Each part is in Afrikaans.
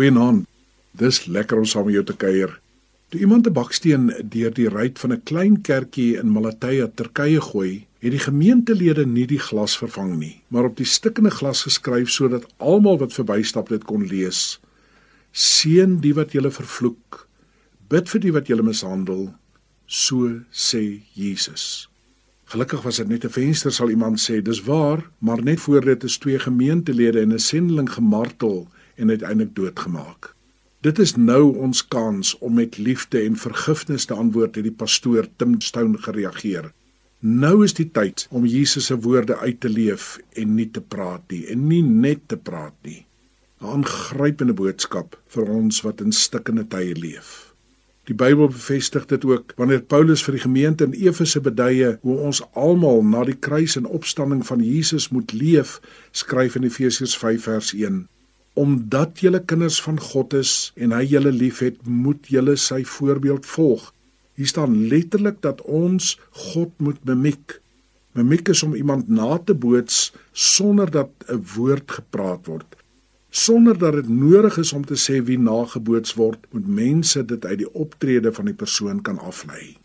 Goeienaand. Dis lekker om saam met jou te kuier. Toe iemand 'n baksteen deur die ruit van 'n klein kerkie in Malatia, Turkye gooi, het die gemeentelede nie die glas vervang nie, maar op die stikkende glas geskryf sodat almal wat verbystap dit kon lees. Seën die wat julle vervloek, bid vir die wat julle mishandel, so sê Jesus. Gelukkig was dit net 'n venster sal iemand sê, dis waar, maar net voor dit is twee gemeentelede en 'n sendeling gemartel en uiteindelik doodgemaak. Dit is nou ons kans om met liefde en vergifnis te antwoord, het die pastoor Tim Stone gereageer. Nou is die tyd om Jesus se woorde uit te leef en nie te praat nie en nie net te praat nie. 'n Aangrypende boodskap vir ons wat in stikkende tye leef. Die Bybel bevestig dit ook wanneer Paulus vir die gemeente in Efese beduie hoe ons almal na die kruis en opstanding van Jesus moet leef, skryf in Efesiërs 5 vers 1: Omdat julle kinders van God is en hy julle liefhet, moet julle sy voorbeeld volg. Hier staan letterlik dat ons God moet mimiek. Mimiek is om iemand na te boots sonder dat 'n woord gepraat word sonder dat dit nodig is om te sê wie nageboots word, moet mense dit uit die optrede van die persoon kan aflei.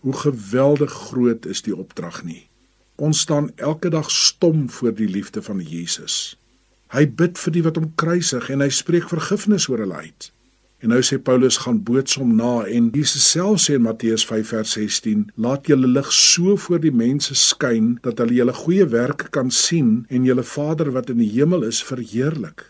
Hoe geweldig groot is die opdrag nie. Ons staan elke dag stom voor die liefde van Jesus. Hy bid vir die wat hom kruisig en hy spreek vergifnis oor hulle uit. En nou sê Paulus gaan boots hom na en Jesus self sê in Matteus 5 vers 16: "Laat julle lig so voor die mense skyn dat hulle julle goeie werke kan sien en julle Vader wat in die hemel is verheerlik."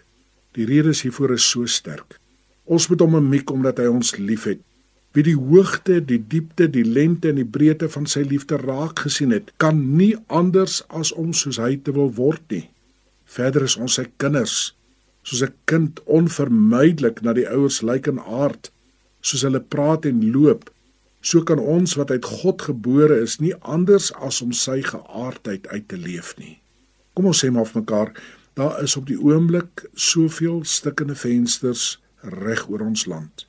Die redes hiervoor is so sterk. Ons moet hom mimiek omdat hy ons liefhet. Wie die hoogte, die diepte, die lengte en die breedte van sy liefde raak gesien het, kan nie anders as om soos hy te wil word nie. Verder is ons sy kinders, soos 'n kind onvermydelik na die ouers lyk in aard, soos hulle praat en loop. So kan ons wat uit God gebore is, nie anders as om sy geaardheid uit te leef nie. Kom ons sê maar vir mekaar, Daar is op die oomblik soveel stikkende vensters reg oor ons land.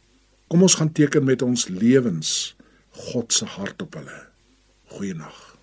Kom ons gaan teken met ons lewens God se hart op hulle. Goeienaand.